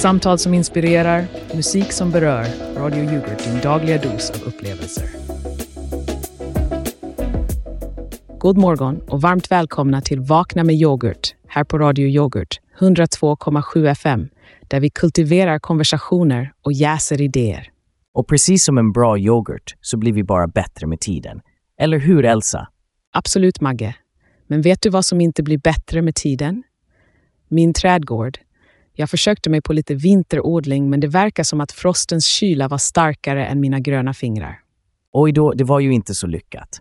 Samtal som inspirerar, musik som berör. Radio Yoghurt, din dagliga dos av upplevelser. God morgon och varmt välkomna till Vakna med yoghurt här på Radio Yoghurt 102,7 FM där vi kultiverar konversationer och jäser idéer. Och precis som en bra yoghurt så blir vi bara bättre med tiden. Eller hur, Elsa? Absolut, Magge. Men vet du vad som inte blir bättre med tiden? Min trädgård. Jag försökte mig på lite vinterodling men det verkar som att frostens kyla var starkare än mina gröna fingrar. Oj då, det var ju inte så lyckat.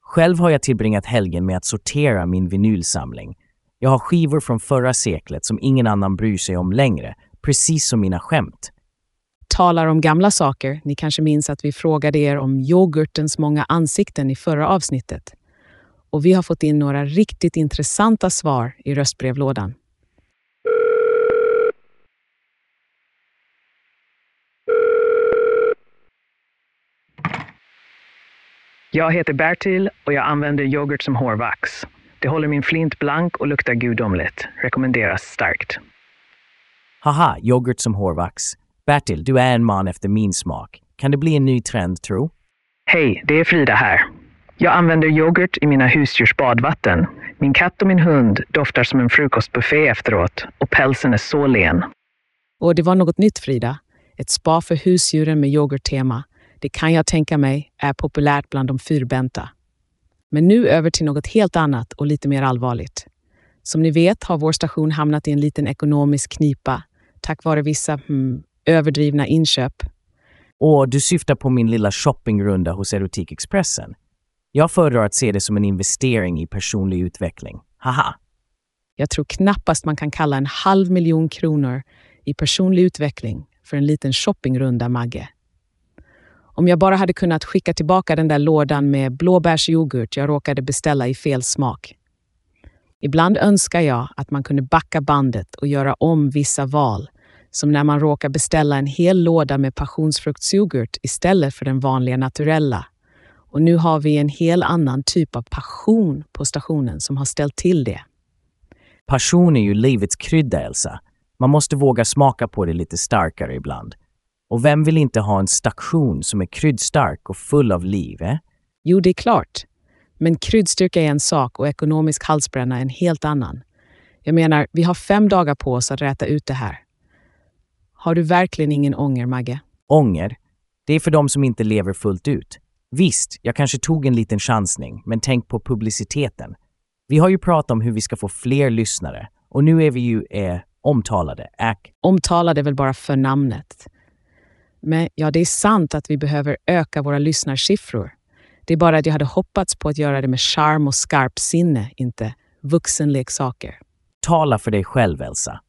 Själv har jag tillbringat helgen med att sortera min vinylsamling. Jag har skivor från förra seklet som ingen annan bryr sig om längre, precis som mina skämt. Talar om gamla saker. Ni kanske minns att vi frågade er om yoghurtens många ansikten i förra avsnittet. Och vi har fått in några riktigt intressanta svar i röstbrevlådan. Jag heter Bertil och jag använder yoghurt som hårvax. Det håller min flint blank och luktar gudomligt. Rekommenderas starkt. Haha, yoghurt som hårvax. Bertil, du är en man efter min smak. Kan det bli en ny trend, tro? Hej, det är Frida här. Jag använder yoghurt i mina husdjurs badvatten. Min katt och min hund doftar som en frukostbuffé efteråt och pälsen är så len. Och det var något nytt, Frida. Ett spa för husdjuren med yoghurttema. Det kan jag tänka mig är populärt bland de fyrbenta. Men nu över till något helt annat och lite mer allvarligt. Som ni vet har vår station hamnat i en liten ekonomisk knipa tack vare vissa hmm, överdrivna inköp. Och du syftar på min lilla shoppingrunda hos Erotikexpressen. Jag föredrar att se det som en investering i personlig utveckling. Haha! Jag tror knappast man kan kalla en halv miljon kronor i personlig utveckling för en liten shoppingrunda, Magge. Om jag bara hade kunnat skicka tillbaka den där lådan med blåbärsyoghurt jag råkade beställa i fel smak. Ibland önskar jag att man kunde backa bandet och göra om vissa val, som när man råkar beställa en hel låda med passionsfruktsyoghurt istället för den vanliga naturella. Och nu har vi en hel annan typ av passion på stationen som har ställt till det. Passion är ju livets krydda, Elsa. Man måste våga smaka på det lite starkare ibland. Och vem vill inte ha en station som är kryddstark och full av liv? Eh? Jo, det är klart. Men kryddstyrka är en sak och ekonomisk halsbränna en helt annan. Jag menar, vi har fem dagar på oss att räta ut det här. Har du verkligen ingen ånger, Magge? Ånger? Det är för de som inte lever fullt ut. Visst, jag kanske tog en liten chansning, men tänk på publiciteten. Vi har ju pratat om hur vi ska få fler lyssnare och nu är vi ju eh, omtalade. Äk. Omtalade är väl bara för namnet. Men ja, det är sant att vi behöver öka våra lyssnarsiffror. Det är bara att jag hade hoppats på att göra det med charm och skarp sinne, inte vuxenleksaker. Tala för dig själv, Elsa.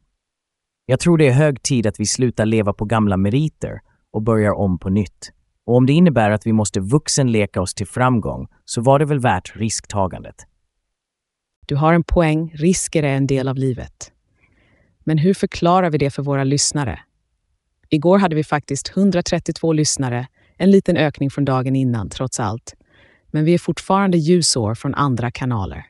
Jag tror det är hög tid att vi slutar leva på gamla meriter och börjar om på nytt. Och om det innebär att vi måste vuxenleka oss till framgång så var det väl värt risktagandet. Du har en poäng, risker är en del av livet. Men hur förklarar vi det för våra lyssnare? Igår hade vi faktiskt 132 lyssnare, en liten ökning från dagen innan trots allt. Men vi är fortfarande ljusår från andra kanaler.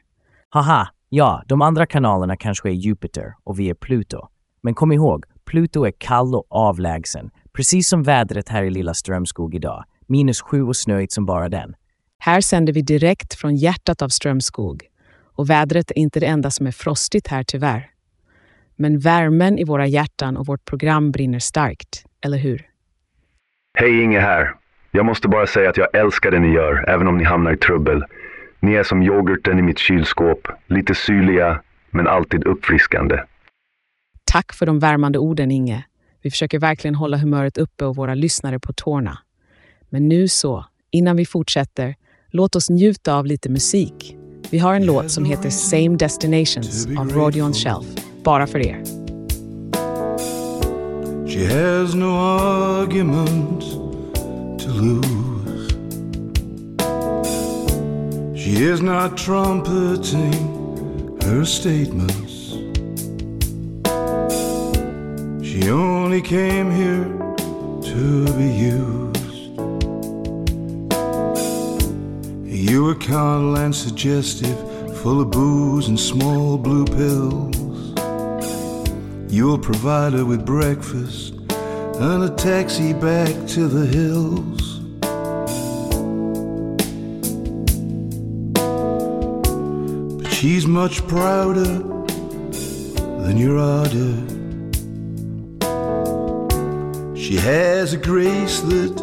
Haha, ja, de andra kanalerna kanske är Jupiter och vi är Pluto. Men kom ihåg, Pluto är kall och avlägsen, precis som vädret här i lilla Strömskog idag. Minus sju och snöigt som bara den. Här sänder vi direkt från hjärtat av Strömskog. Och vädret är inte det enda som är frostigt här tyvärr. Men värmen i våra hjärtan och vårt program brinner starkt, eller hur? Hej, Inge här. Jag måste bara säga att jag älskar det ni gör, även om ni hamnar i trubbel. Ni är som yoghurten i mitt kylskåp, lite syrliga, men alltid uppfriskande. Tack för de värmande orden, Inge. Vi försöker verkligen hålla humöret uppe och våra lyssnare på tårna. Men nu så, innan vi fortsätter, låt oss njuta av lite musik. Vi har en låt som heter Same Destinations av Radio on Shelf, bara för er. She has no argument to lose. She is not trumpeting her statements. She only came here to be used. You were calm and suggestive, full of booze and small blue pills. You'll provide her with breakfast and a taxi back to the hills. But she's much prouder than your order. She has a grace that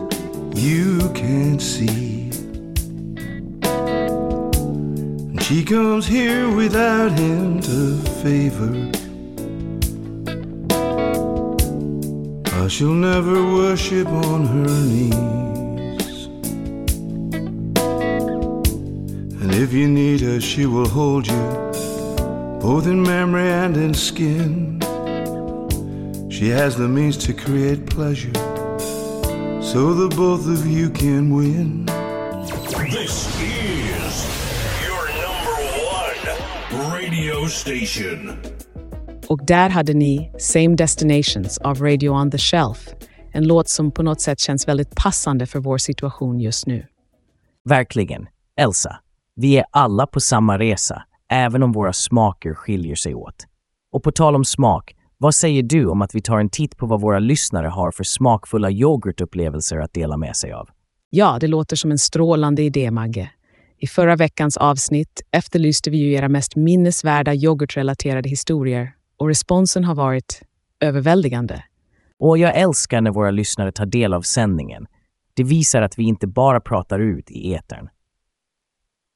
you can't see. And she comes here without hint of favor. She'll never worship on her knees. And if you need her, she will hold you, both in memory and in skin. She has the means to create pleasure, so that both of you can win. This is your number one radio station. Och där hade ni Same Destinations av Radio on the Shelf. En låt som på något sätt känns väldigt passande för vår situation just nu. Verkligen. Elsa, vi är alla på samma resa, även om våra smaker skiljer sig åt. Och på tal om smak, vad säger du om att vi tar en titt på vad våra lyssnare har för smakfulla yoghurtupplevelser att dela med sig av? Ja, det låter som en strålande idé, Magge. I förra veckans avsnitt efterlyste vi ju era mest minnesvärda yoghurtrelaterade historier och responsen har varit överväldigande. Och jag älskar när våra lyssnare tar del av sändningen. Det visar att vi inte bara pratar ut i etern.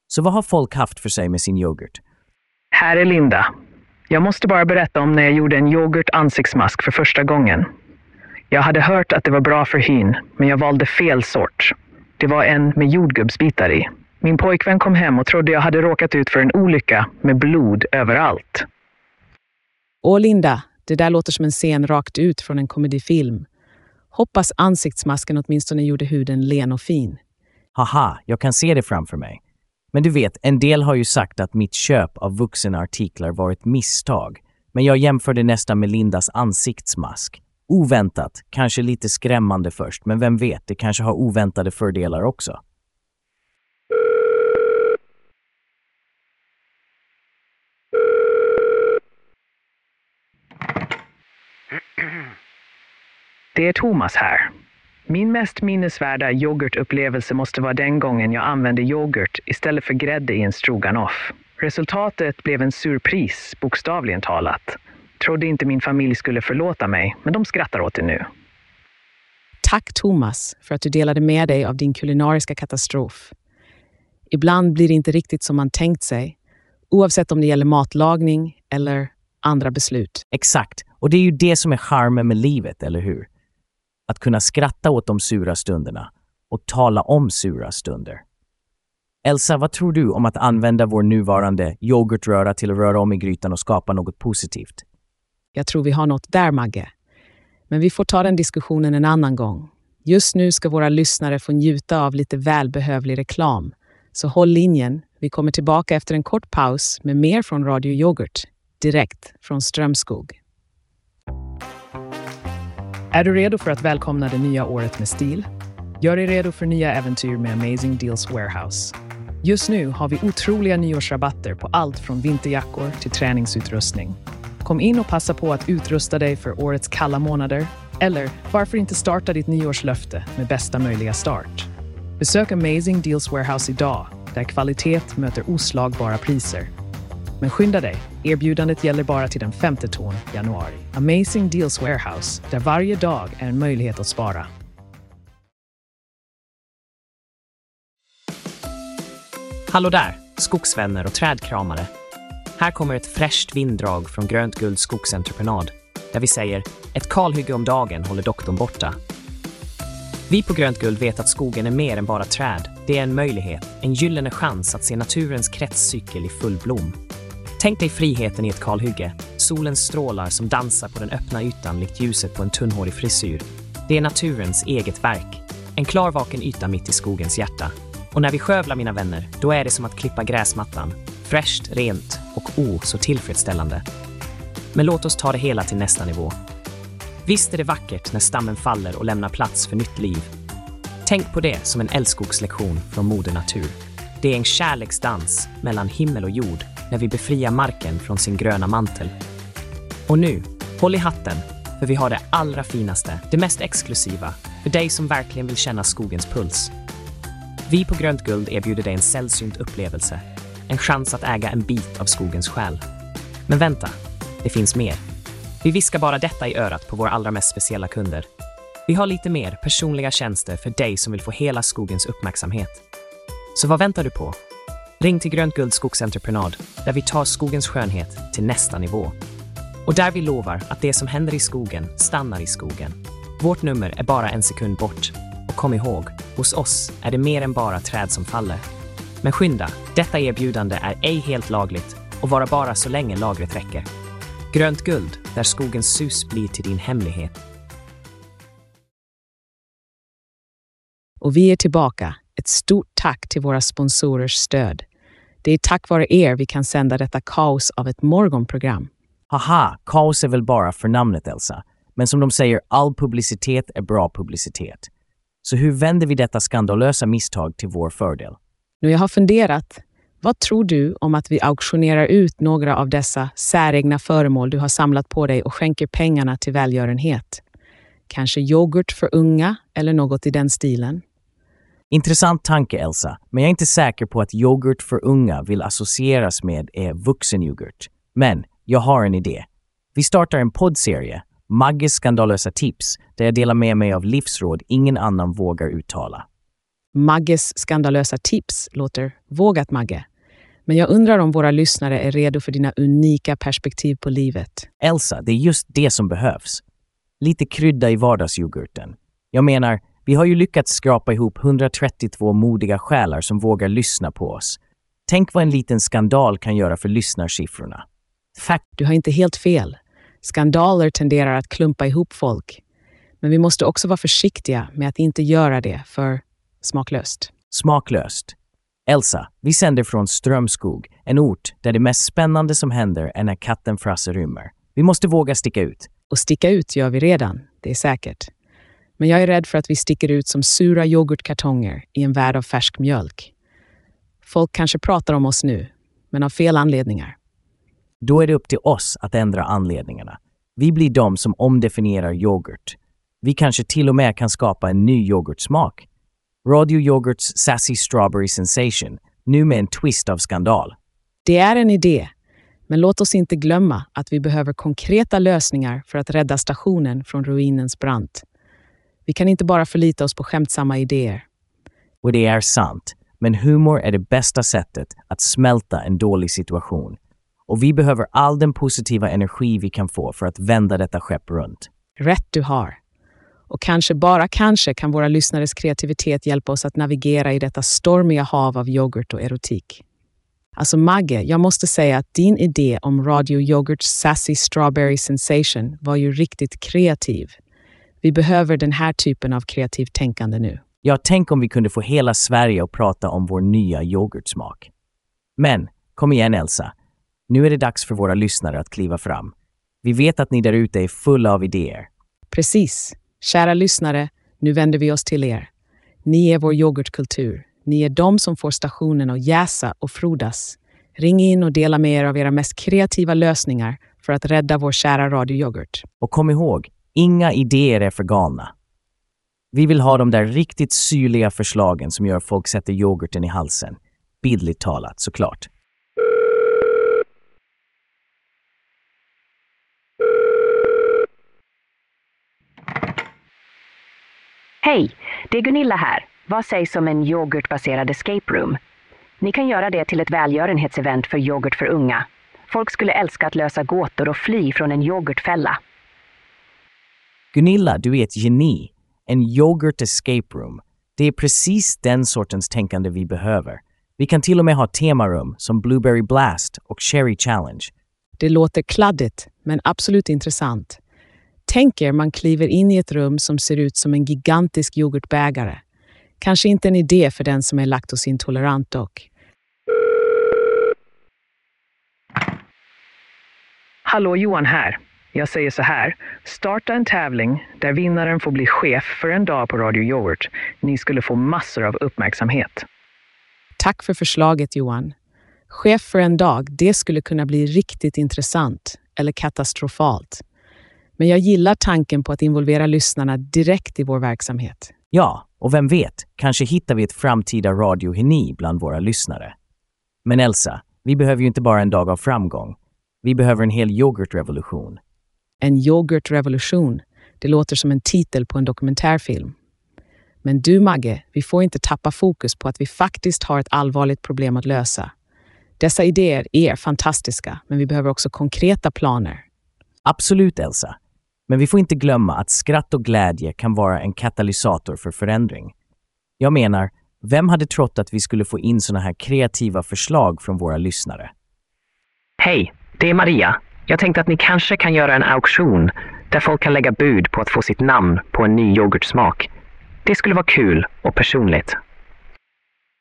Så vad har folk haft för sig med sin yoghurt? Här är Linda. Jag måste bara berätta om när jag gjorde en yoghurt ansiktsmask för första gången. Jag hade hört att det var bra för hyn, men jag valde fel sort. Det var en med jordgubbsbitar i. Min pojkvän kom hem och trodde jag hade råkat ut för en olycka med blod överallt. Åh Linda, det där låter som en scen rakt ut från en komedifilm. Hoppas ansiktsmasken åtminstone gjorde huden len och fin. Haha, jag kan se det framför mig. Men du vet, en del har ju sagt att mitt köp av vuxenartiklar var ett misstag. Men jag jämförde nästan med Lindas ansiktsmask. Oväntat, kanske lite skrämmande först, men vem vet, det kanske har oväntade fördelar också. Det är Thomas här. Min mest minnesvärda yoghurtupplevelse måste vara den gången jag använde yoghurt istället för grädde i en stroganoff. Resultatet blev en surpris, bokstavligen talat. Trodde inte min familj skulle förlåta mig, men de skrattar åt det nu. Tack Thomas för att du delade med dig av din kulinariska katastrof. Ibland blir det inte riktigt som man tänkt sig, oavsett om det gäller matlagning eller andra beslut. Exakt, och det är ju det som är charmen med livet, eller hur? Att kunna skratta åt de sura stunderna och tala om sura stunder. Elsa, vad tror du om att använda vår nuvarande yoghurtröra till att röra om i grytan och skapa något positivt? Jag tror vi har något där, Magge. Men vi får ta den diskussionen en annan gång. Just nu ska våra lyssnare få njuta av lite välbehövlig reklam. Så håll linjen. Vi kommer tillbaka efter en kort paus med mer från Radio Yoghurt, direkt från Strömskog. Är du redo för att välkomna det nya året med stil? Gör dig redo för nya äventyr med Amazing Deals Warehouse. Just nu har vi otroliga nyårsrabatter på allt från vinterjackor till träningsutrustning. Kom in och passa på att utrusta dig för årets kalla månader. Eller varför inte starta ditt nyårslöfte med bästa möjliga start? Besök Amazing Deals Warehouse idag, där kvalitet möter oslagbara priser. Men skynda dig, erbjudandet gäller bara till den femte ton januari. Amazing Deals Warehouse, där varje dag är en möjlighet att spara. Hallå där, skogsvänner och trädkramare. Här kommer ett fräscht vinddrag från Grönt Guld Skogsentreprenad där vi säger ett kalhygge om dagen håller doktorn borta. Vi på Grönt Guld vet att skogen är mer än bara träd. Det är en möjlighet, en gyllene chans att se naturens kretscykel i full blom. Tänk dig friheten i ett kalhygge, solens strålar som dansar på den öppna ytan likt ljuset på en tunnhårig frisyr. Det är naturens eget verk, en klarvaken yta mitt i skogens hjärta. Och när vi skövlar mina vänner, då är det som att klippa gräsmattan. Fräscht, rent och oh så tillfredsställande. Men låt oss ta det hela till nästa nivå. Visst är det vackert när stammen faller och lämnar plats för nytt liv. Tänk på det som en älskogslektion från Moder Natur. Det är en kärleksdans mellan himmel och jord när vi befriar marken från sin gröna mantel. Och nu, Håll i hatten, för vi har det allra finaste, det mest exklusiva, för dig som verkligen vill känna skogens puls. Vi på Grönt Guld erbjuder dig en sällsynt upplevelse. En chans att äga en bit av skogens själ. Men vänta, det finns mer. Vi viskar bara detta i örat på våra allra mest speciella kunder. Vi har lite mer personliga tjänster för dig som vill få hela skogens uppmärksamhet. Så vad väntar du på? Ring till Grönt Guld Skogsentreprenad där vi tar skogens skönhet till nästa nivå. Och där vi lovar att det som händer i skogen stannar i skogen. Vårt nummer är bara en sekund bort. Och kom ihåg, hos oss är det mer än bara träd som faller. Men skynda, detta erbjudande är ej helt lagligt och vara bara så länge lagret räcker. Grönt guld, där skogens sus blir till din hemlighet. Och vi är tillbaka. Ett stort tack till våra sponsorers stöd. Det är tack vare er vi kan sända detta kaos av ett morgonprogram. Haha, kaos är väl bara för namnet Elsa. Men som de säger, all publicitet är bra publicitet. Så hur vänder vi detta skandalösa misstag till vår fördel? Nu jag har funderat, vad tror du om att vi auktionerar ut några av dessa säregna föremål du har samlat på dig och skänker pengarna till välgörenhet? Kanske yoghurt för unga eller något i den stilen? Intressant tanke Elsa, men jag är inte säker på att yoghurt för unga vill associeras med är vuxenyoghurt. Men jag har en idé. Vi startar en poddserie, Magges skandalösa tips, där jag delar med mig av livsråd ingen annan vågar uttala. Magges skandalösa tips låter vågat, Magge. Men jag undrar om våra lyssnare är redo för dina unika perspektiv på livet. Elsa, det är just det som behövs. Lite krydda i vardagsyoghurten. Jag menar, vi har ju lyckats skrapa ihop 132 modiga själar som vågar lyssna på oss. Tänk vad en liten skandal kan göra för lyssnarsiffrorna. Fakt, du har inte helt fel. Skandaler tenderar att klumpa ihop folk. Men vi måste också vara försiktiga med att inte göra det för smaklöst. Smaklöst. Elsa, vi sänder från Strömskog, en ort där det mest spännande som händer är när katten Frasse rymmer. Vi måste våga sticka ut. Och sticka ut gör vi redan, det är säkert. Men jag är rädd för att vi sticker ut som sura yoghurtkartonger i en värld av färsk mjölk. Folk kanske pratar om oss nu, men av fel anledningar. Då är det upp till oss att ändra anledningarna. Vi blir de som omdefinierar yoghurt. Vi kanske till och med kan skapa en ny yoghurtsmak. Radio Yoghurts Sassy Strawberry Sensation, nu med en twist av skandal. Det är en idé, men låt oss inte glömma att vi behöver konkreta lösningar för att rädda stationen från ruinens brant. Vi kan inte bara förlita oss på skämtsamma idéer. Och det är sant, men humor är det bästa sättet att smälta en dålig situation. Och vi behöver all den positiva energi vi kan få för att vända detta skepp runt. Rätt du har. Och kanske, bara kanske, kan våra lyssnares kreativitet hjälpa oss att navigera i detta stormiga hav av yoghurt och erotik. Alltså Magge, jag måste säga att din idé om Radio Yoghurts Sassy Strawberry Sensation var ju riktigt kreativ. Vi behöver den här typen av kreativt tänkande nu. Ja, tänk om vi kunde få hela Sverige att prata om vår nya yoghurtsmak. Men, kom igen Elsa. Nu är det dags för våra lyssnare att kliva fram. Vi vet att ni där ute är fulla av idéer. Precis. Kära lyssnare, nu vänder vi oss till er. Ni är vår yoghurtkultur. Ni är de som får stationen att jäsa och frodas. Ring in och dela med er av era mest kreativa lösningar för att rädda vår kära radioyoghurt. Och kom ihåg, inga idéer är för galna. Vi vill ha de där riktigt syrliga förslagen som gör folk sätter yoghurten i halsen. Bildligt talat, såklart. Hej, det är Gunilla här. Vad sägs om en yoghurtbaserad escape room? Ni kan göra det till ett välgörenhetsevent för yoghurt för unga. Folk skulle älska att lösa gåtor och fly från en yoghurtfälla. Gunilla, du är ett geni. En yoghurt escape room. Det är precis den sortens tänkande vi behöver. Vi kan till och med ha temarum som Blueberry Blast och Cherry Challenge. Det låter kladdigt, men absolut intressant. Tänk er man kliver in i ett rum som ser ut som en gigantisk yoghurtbägare. Kanske inte en idé för den som är laktosintolerant dock. Hallå Johan här. Jag säger så här. Starta en tävling där vinnaren får bli chef för en dag på Radio Yoghurt. Ni skulle få massor av uppmärksamhet. Tack för förslaget Johan. Chef för en dag, det skulle kunna bli riktigt intressant eller katastrofalt. Men jag gillar tanken på att involvera lyssnarna direkt i vår verksamhet. Ja, och vem vet, kanske hittar vi ett framtida radiogeni bland våra lyssnare. Men Elsa, vi behöver ju inte bara en dag av framgång. Vi behöver en hel yoghurtrevolution. En yoghurtrevolution. Det låter som en titel på en dokumentärfilm. Men du, Magge, vi får inte tappa fokus på att vi faktiskt har ett allvarligt problem att lösa. Dessa idéer är fantastiska, men vi behöver också konkreta planer. Absolut, Elsa. Men vi får inte glömma att skratt och glädje kan vara en katalysator för förändring. Jag menar, vem hade trott att vi skulle få in såna här kreativa förslag från våra lyssnare? Hej, det är Maria. Jag tänkte att ni kanske kan göra en auktion där folk kan lägga bud på att få sitt namn på en ny yoghurtsmak. Det skulle vara kul och personligt.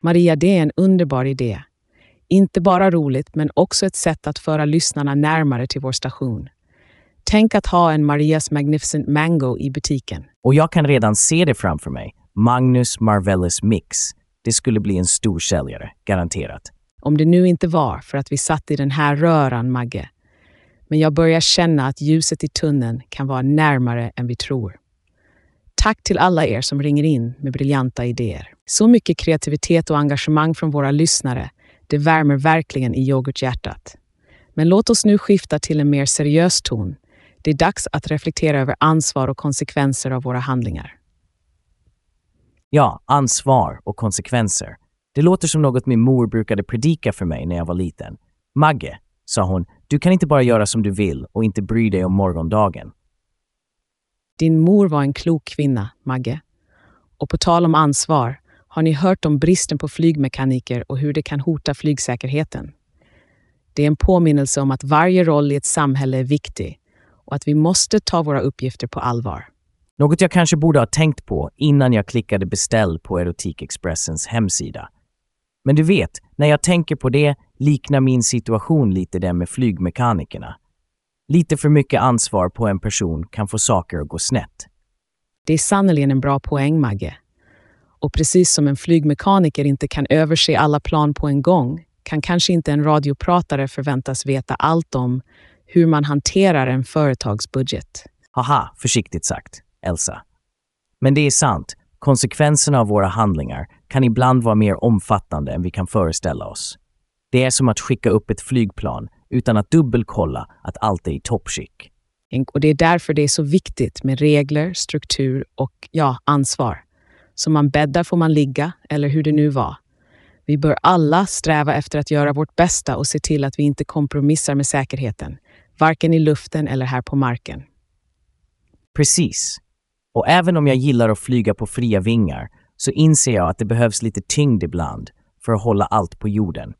Maria, det är en underbar idé. Inte bara roligt, men också ett sätt att föra lyssnarna närmare till vår station. Tänk att ha en Marias Magnificent Mango i butiken. Och jag kan redan se det framför mig. Magnus Marvellus Mix. Det skulle bli en stor säljare, garanterat. Om det nu inte var för att vi satt i den här röran, Magge. Men jag börjar känna att ljuset i tunneln kan vara närmare än vi tror. Tack till alla er som ringer in med briljanta idéer. Så mycket kreativitet och engagemang från våra lyssnare. Det värmer verkligen i yoghurthjärtat. Men låt oss nu skifta till en mer seriös ton. Det är dags att reflektera över ansvar och konsekvenser av våra handlingar. Ja, ansvar och konsekvenser. Det låter som något min mor brukade predika för mig när jag var liten. Magge, sa hon, du kan inte bara göra som du vill och inte bry dig om morgondagen. Din mor var en klok kvinna, Magge. Och på tal om ansvar, har ni hört om bristen på flygmekaniker och hur det kan hota flygsäkerheten? Det är en påminnelse om att varje roll i ett samhälle är viktig och att vi måste ta våra uppgifter på allvar. Något jag kanske borde ha tänkt på innan jag klickade beställ på Erotikexpressens hemsida. Men du vet, när jag tänker på det liknar min situation lite den med flygmekanikerna. Lite för mycket ansvar på en person kan få saker att gå snett. Det är sannerligen en bra poäng, Magge. Och precis som en flygmekaniker inte kan överse alla plan på en gång kan kanske inte en radiopratare förväntas veta allt om hur man hanterar en företagsbudget. Haha, försiktigt sagt, Elsa. Men det är sant, konsekvenserna av våra handlingar kan ibland vara mer omfattande än vi kan föreställa oss. Det är som att skicka upp ett flygplan utan att dubbelkolla att allt är i toppskick. Och det är därför det är så viktigt med regler, struktur och ja, ansvar. Som man bäddar får man ligga, eller hur det nu var. Vi bör alla sträva efter att göra vårt bästa och se till att vi inte kompromissar med säkerheten, varken i luften eller här på marken. Precis. Och även om jag gillar att flyga på fria vingar så inser jag att det behövs lite tyngd ibland för att hålla allt på jorden.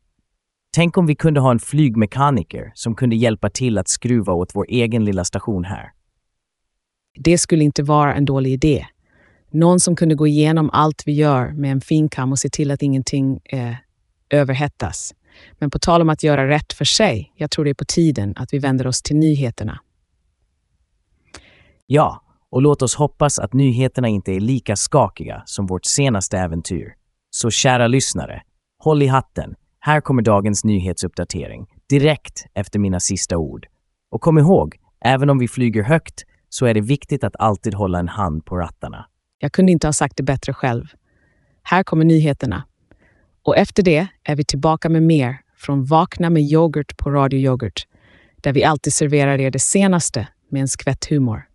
Tänk om vi kunde ha en flygmekaniker som kunde hjälpa till att skruva åt vår egen lilla station här. Det skulle inte vara en dålig idé. Någon som kunde gå igenom allt vi gör med en finkam och se till att ingenting eh, överhettas. Men på tal om att göra rätt för sig, jag tror det är på tiden att vi vänder oss till nyheterna. Ja, och låt oss hoppas att nyheterna inte är lika skakiga som vårt senaste äventyr. Så kära lyssnare, håll i hatten. Här kommer dagens nyhetsuppdatering, direkt efter mina sista ord. Och kom ihåg, även om vi flyger högt så är det viktigt att alltid hålla en hand på rattarna. Jag kunde inte ha sagt det bättre själv. Här kommer nyheterna. Och efter det är vi tillbaka med mer från Vakna med yoghurt på Radio Yoghurt, där vi alltid serverar er det senaste med en skvätt humor.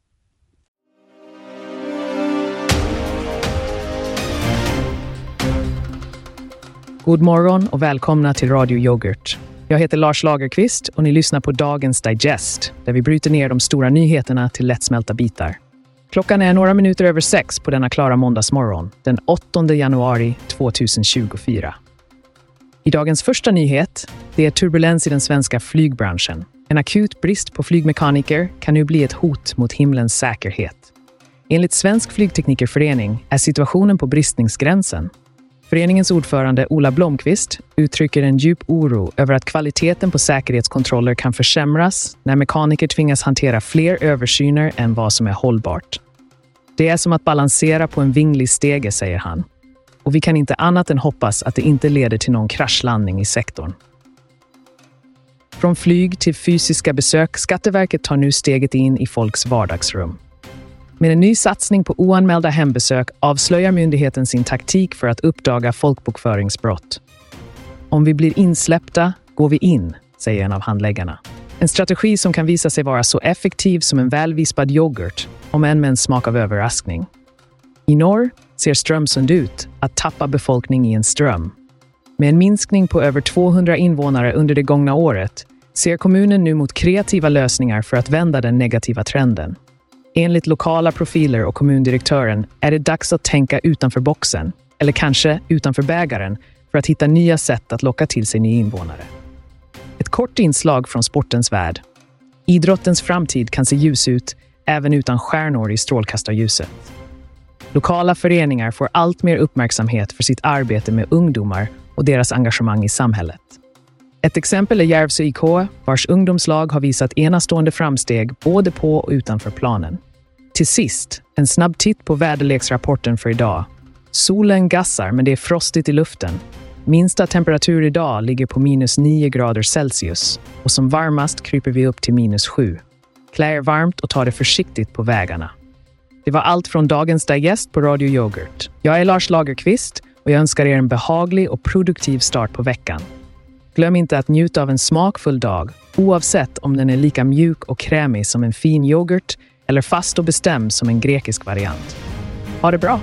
God morgon och välkomna till Radio Yoghurt. Jag heter Lars Lagerqvist och ni lyssnar på dagens Digest, där vi bryter ner de stora nyheterna till lättsmälta bitar. Klockan är några minuter över sex på denna klara måndagsmorgon, den 8 januari 2024. I dagens första nyhet, det är turbulens i den svenska flygbranschen. En akut brist på flygmekaniker kan nu bli ett hot mot himlens säkerhet. Enligt Svensk flygteknikerförening är situationen på bristningsgränsen. Föreningens ordförande Ola Blomqvist uttrycker en djup oro över att kvaliteten på säkerhetskontroller kan försämras när mekaniker tvingas hantera fler översyner än vad som är hållbart. Det är som att balansera på en vinglig stege, säger han. Och vi kan inte annat än hoppas att det inte leder till någon kraschlandning i sektorn. Från flyg till fysiska besök, Skatteverket tar nu steget in i folks vardagsrum. Med en ny satsning på oanmälda hembesök avslöjar myndigheten sin taktik för att uppdaga folkbokföringsbrott. Om vi blir insläppta går vi in, säger en av handläggarna. En strategi som kan visa sig vara så effektiv som en välvispad yoghurt, om än med en smak av överraskning. I norr ser Strömsund ut att tappa befolkning i en ström. Med en minskning på över 200 invånare under det gångna året ser kommunen nu mot kreativa lösningar för att vända den negativa trenden. Enligt lokala profiler och kommundirektören är det dags att tänka utanför boxen, eller kanske utanför bägaren, för att hitta nya sätt att locka till sig nya invånare. Ett kort inslag från sportens värld. Idrottens framtid kan se ljus ut även utan stjärnor i strålkastarljuset. Lokala föreningar får allt mer uppmärksamhet för sitt arbete med ungdomar och deras engagemang i samhället. Ett exempel är Järvsö IK, vars ungdomslag har visat enastående framsteg både på och utanför planen. Till sist, en snabb titt på väderleksrapporten för idag. Solen gassar, men det är frostigt i luften. Minsta temperatur idag ligger på minus 9 grader Celsius och som varmast kryper vi upp till minus 7. Klä er varmt och ta det försiktigt på vägarna. Det var allt från dagens Digest på Radio Yoghurt. Jag är Lars Lagerqvist och jag önskar er en behaglig och produktiv start på veckan. Glöm inte att njuta av en smakfull dag, oavsett om den är lika mjuk och krämig som en fin yoghurt eller fast och bestämd som en grekisk variant. Ha det bra!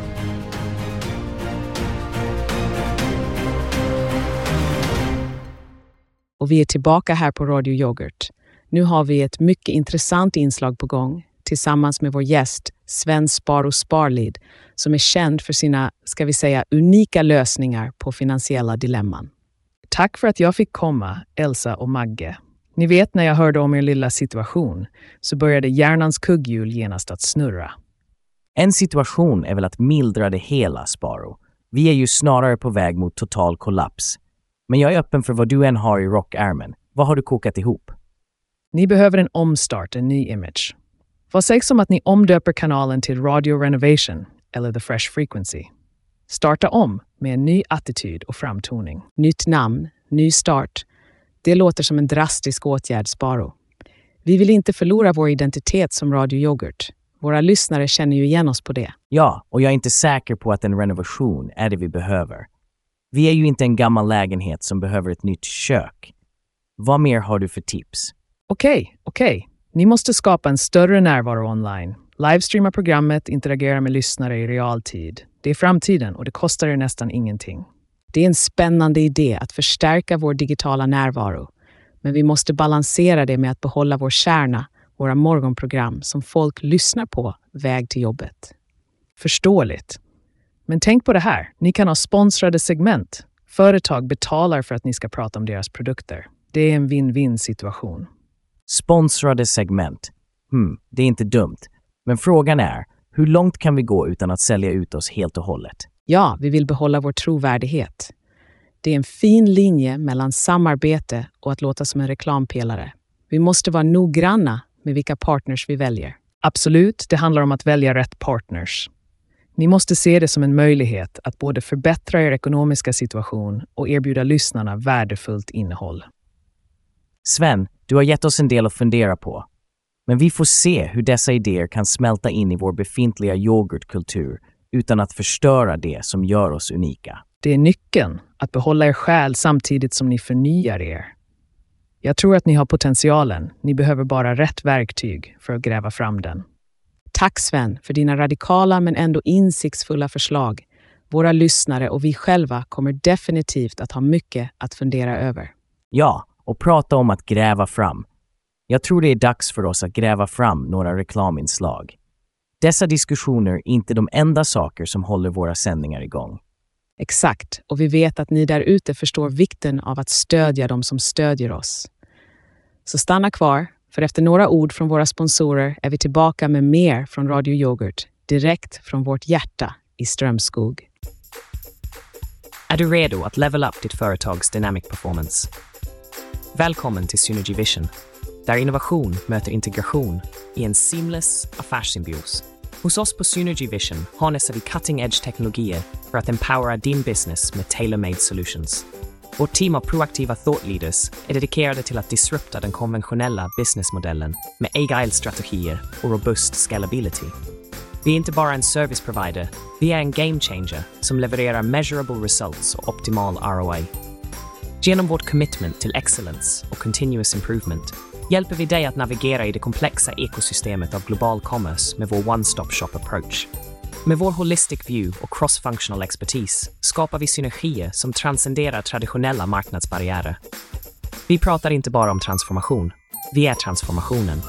Och vi är tillbaka här på Radio Yoghurt. Nu har vi ett mycket intressant inslag på gång tillsammans med vår gäst Sven Sparo Sparlid som är känd för sina, ska vi säga, unika lösningar på finansiella dilemman. Tack för att jag fick komma, Elsa och Magge. Ni vet när jag hörde om er lilla situation så började hjärnans kugghjul genast att snurra. En situation är väl att mildra det hela, Sparo. Vi är ju snarare på väg mot total kollaps. Men jag är öppen för vad du än har i rockärmen. Vad har du kokat ihop? Ni behöver en omstart, en ny image. Vad sägs om att ni omdöper kanalen till Radio Renovation eller The Fresh Frequency? Starta om med en ny attityd och framtoning. Nytt namn, ny start. Det låter som en drastisk åtgärd, Sparo. Vi vill inte förlora vår identitet som Radio Yoghurt. Våra lyssnare känner ju igen oss på det. Ja, och jag är inte säker på att en renovation är det vi behöver. Vi är ju inte en gammal lägenhet som behöver ett nytt kök. Vad mer har du för tips? Okej, okay, okej. Okay. Ni måste skapa en större närvaro online. Livestreama programmet, interagera med lyssnare i realtid. Det är framtiden och det kostar er nästan ingenting. Det är en spännande idé att förstärka vår digitala närvaro. Men vi måste balansera det med att behålla vår kärna, våra morgonprogram som folk lyssnar på väg till jobbet. Förståeligt. Men tänk på det här. Ni kan ha sponsrade segment. Företag betalar för att ni ska prata om deras produkter. Det är en win-win situation. Sponsrade segment. Hmm, det är inte dumt. Men frågan är, hur långt kan vi gå utan att sälja ut oss helt och hållet? Ja, vi vill behålla vår trovärdighet. Det är en fin linje mellan samarbete och att låta som en reklampelare. Vi måste vara noggranna med vilka partners vi väljer. Absolut, det handlar om att välja rätt partners. Ni måste se det som en möjlighet att både förbättra er ekonomiska situation och erbjuda lyssnarna värdefullt innehåll. Sven, du har gett oss en del att fundera på. Men vi får se hur dessa idéer kan smälta in i vår befintliga yoghurtkultur utan att förstöra det som gör oss unika. Det är nyckeln, att behålla er själ samtidigt som ni förnyar er. Jag tror att ni har potentialen. Ni behöver bara rätt verktyg för att gräva fram den. Tack Sven för dina radikala men ändå insiktsfulla förslag. Våra lyssnare och vi själva kommer definitivt att ha mycket att fundera över. Ja, och prata om att gräva fram. Jag tror det är dags för oss att gräva fram några reklaminslag. Dessa diskussioner är inte de enda saker som håller våra sändningar igång. Exakt, och vi vet att ni där ute förstår vikten av att stödja de som stödjer oss. Så stanna kvar, för efter några ord från våra sponsorer är vi tillbaka med mer från Radio Yoghurt, direkt från vårt hjärta i Strömskog. Är du redo att level up ditt företags dynamic performance? Välkommen till Synergy Vision, där innovation möter integration i en seamless affärssymbios. Hos oss på Synergy Vision harnessar vi cutting edge teknologier för att empowera din business med tailor-made solutions. Vårt team av proaktiva thought leaders är dedikerade till att disrupta den konventionella businessmodellen med agile-strategier och robust scalability. Vi är inte bara en service provider, vi är en game changer som levererar measurable results och optimal ROI. Genom vårt commitment till excellence och continuous improvement hjälper vi dig att navigera i det komplexa ekosystemet av global commerce med vår one-stop shop approach. Med vår holistic view och cross-functional expertis skapar vi synergier som transcenderar traditionella marknadsbarriärer. Vi pratar inte bara om transformation, vi är transformationen.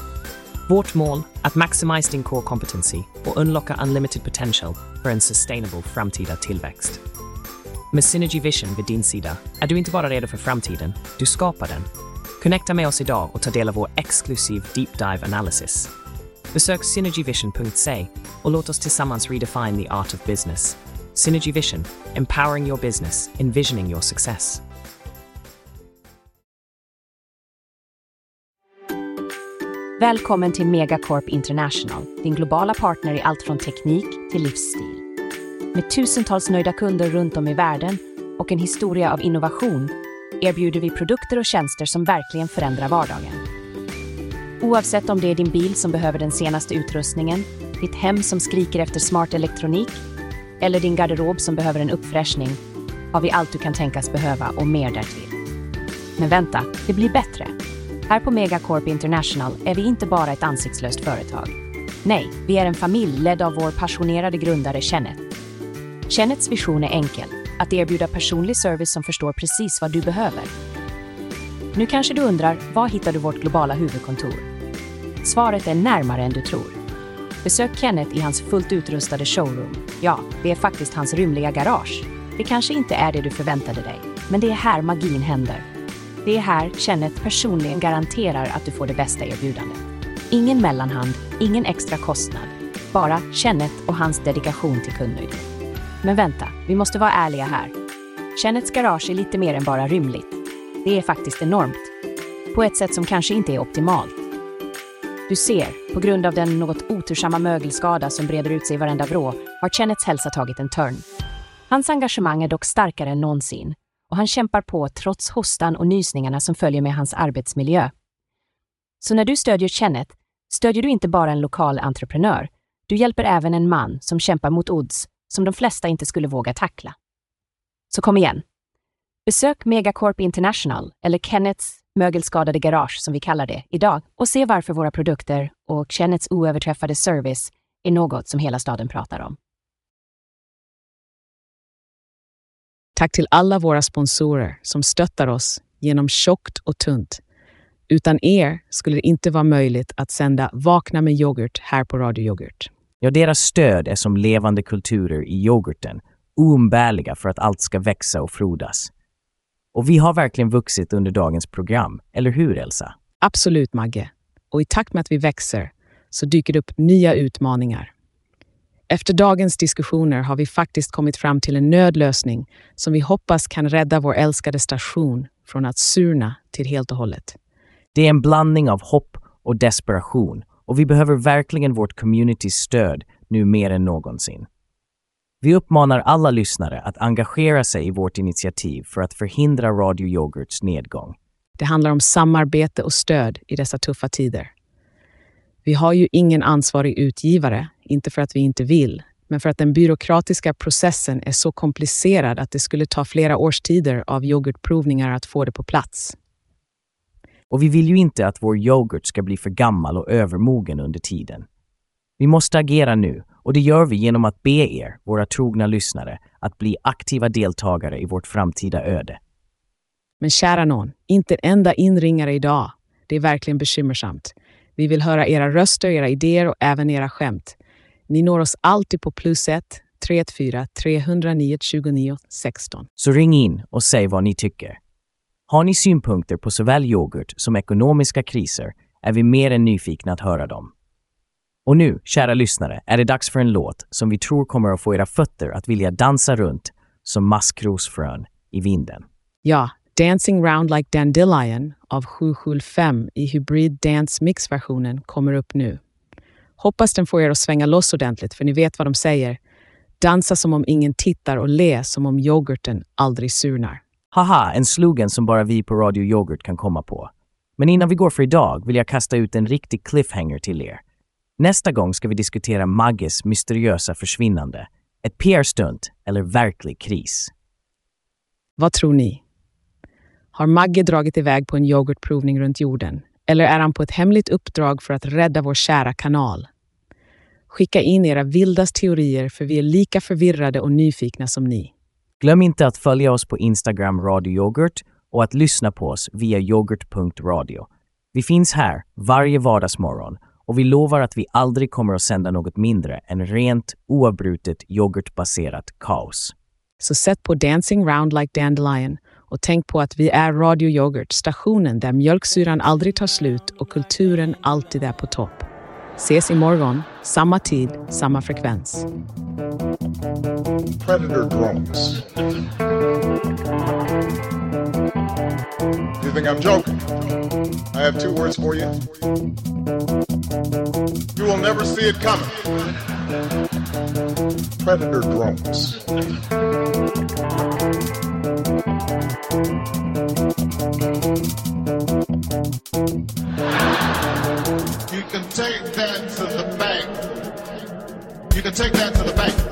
Vårt mål, att maximize din core competency och unlocka unlimited potential för en sustainable framtida tillväxt. Med Synergy Vision vid din sida är du inte bara redo för framtiden, du skapar den. Connecta med oss idag och ta del av vår exklusiv deep dive analysis. Besök synergyvision.se och låt oss tillsammans redefine the art of business. Synergy Vision, empowering your business, envisioning your success. Välkommen till Megacorp International, din globala partner i allt från teknik till livsstil. Med tusentals nöjda kunder runt om i världen och en historia av innovation erbjuder vi produkter och tjänster som verkligen förändrar vardagen. Oavsett om det är din bil som behöver den senaste utrustningen, ditt hem som skriker efter smart elektronik eller din garderob som behöver en uppfräschning har vi allt du kan tänkas behöva och mer därtill. Men vänta, det blir bättre. Här på Megacorp International är vi inte bara ett ansiktslöst företag. Nej, vi är en familj ledd av vår passionerade grundare Kenneth. Kenneths vision är enkel, att erbjuda personlig service som förstår precis vad du behöver. Nu kanske du undrar, var hittar du vårt globala huvudkontor? Svaret är närmare än du tror. Besök Kenneth i hans fullt utrustade showroom. Ja, det är faktiskt hans rymliga garage. Det kanske inte är det du förväntade dig, men det är här magin händer. Det är här Kenneth personligen garanterar att du får det bästa erbjudandet. Ingen mellanhand, ingen extra kostnad. Bara Kenneth och hans dedikation till kundnöjdhet. Men vänta, vi måste vara ärliga här. Kennets garage är lite mer än bara rymligt. Det är faktiskt enormt. På ett sätt som kanske inte är optimalt. Du ser, på grund av den något otursamma mögelskada som breder ut sig i varenda vrå, har Kennets hälsa tagit en törn. Hans engagemang är dock starkare än någonsin och han kämpar på trots hostan och nysningarna som följer med hans arbetsmiljö. Så när du stödjer Kenneth stödjer du inte bara en lokal entreprenör, du hjälper även en man som kämpar mot odds som de flesta inte skulle våga tackla. Så kom igen. Besök Megacorp International, eller Kennets mögelskadade garage som vi kallar det, idag och se varför våra produkter och Kennets oöverträffade service är något som hela staden pratar om. Tack till alla våra sponsorer som stöttar oss genom tjockt och tunt. Utan er skulle det inte vara möjligt att sända Vakna med yoghurt här på Radio Yoghurt. Ja, deras stöd är som levande kulturer i yoghurten, oumbärliga för att allt ska växa och frodas. Och vi har verkligen vuxit under dagens program, eller hur Elsa? Absolut, Magge. Och i takt med att vi växer så dyker det upp nya utmaningar. Efter dagens diskussioner har vi faktiskt kommit fram till en nödlösning som vi hoppas kan rädda vår älskade station från att surna till helt och hållet. Det är en blandning av hopp och desperation och vi behöver verkligen vårt communitys stöd nu mer än någonsin. Vi uppmanar alla lyssnare att engagera sig i vårt initiativ för att förhindra Radio Yoghurts nedgång. Det handlar om samarbete och stöd i dessa tuffa tider. Vi har ju ingen ansvarig utgivare, inte för att vi inte vill, men för att den byråkratiska processen är så komplicerad att det skulle ta flera årstider av yoghurtprovningar att få det på plats. Och vi vill ju inte att vår yoghurt ska bli för gammal och övermogen under tiden. Vi måste agera nu och det gör vi genom att be er, våra trogna lyssnare, att bli aktiva deltagare i vårt framtida öde. Men kära någon, inte en enda inringare idag. Det är verkligen bekymmersamt. Vi vill höra era röster, era idéer och även era skämt. Ni når oss alltid på plus 1 314 309 29 16. Så ring in och säg vad ni tycker. Har ni synpunkter på såväl yoghurt som ekonomiska kriser är vi mer än nyfikna att höra dem. Och nu, kära lyssnare, är det dags för en låt som vi tror kommer att få era fötter att vilja dansa runt som maskrosfrön i vinden. Ja, Dancing Round Like Dandelion av 775 i Hybrid Dance Mix-versionen kommer upp nu. Hoppas den får er att svänga loss ordentligt, för ni vet vad de säger. Dansa som om ingen tittar och le som om yoghurten aldrig surnar. Haha, en slogan som bara vi på Radio Yoghurt kan komma på. Men innan vi går för idag vill jag kasta ut en riktig cliffhanger till er. Nästa gång ska vi diskutera Magges mysteriösa försvinnande. Ett PR-stunt eller verklig kris. Vad tror ni? Har Magge dragit iväg på en yoghurtprovning runt jorden? Eller är han på ett hemligt uppdrag för att rädda vår kära kanal? Skicka in era vildaste teorier för vi är lika förvirrade och nyfikna som ni. Glöm inte att följa oss på Instagram Radio Yoghurt och att lyssna på oss via yoghurt.radio. Vi finns här varje vardagsmorgon och vi lovar att vi aldrig kommer att sända något mindre än rent oavbrutet yoghurtbaserat kaos. Så sätt på Dancing round like Dandelion och tänk på att vi är Radio Yoghurt, stationen där mjölksyran aldrig tar slut och kulturen alltid är på topp. Ses imorgon, samma tid, samma frekvens. Predator drones. You think I'm joking? I have two words for you. You will never see it coming. Predator drones. You can take that to the bank. You can take that to the bank.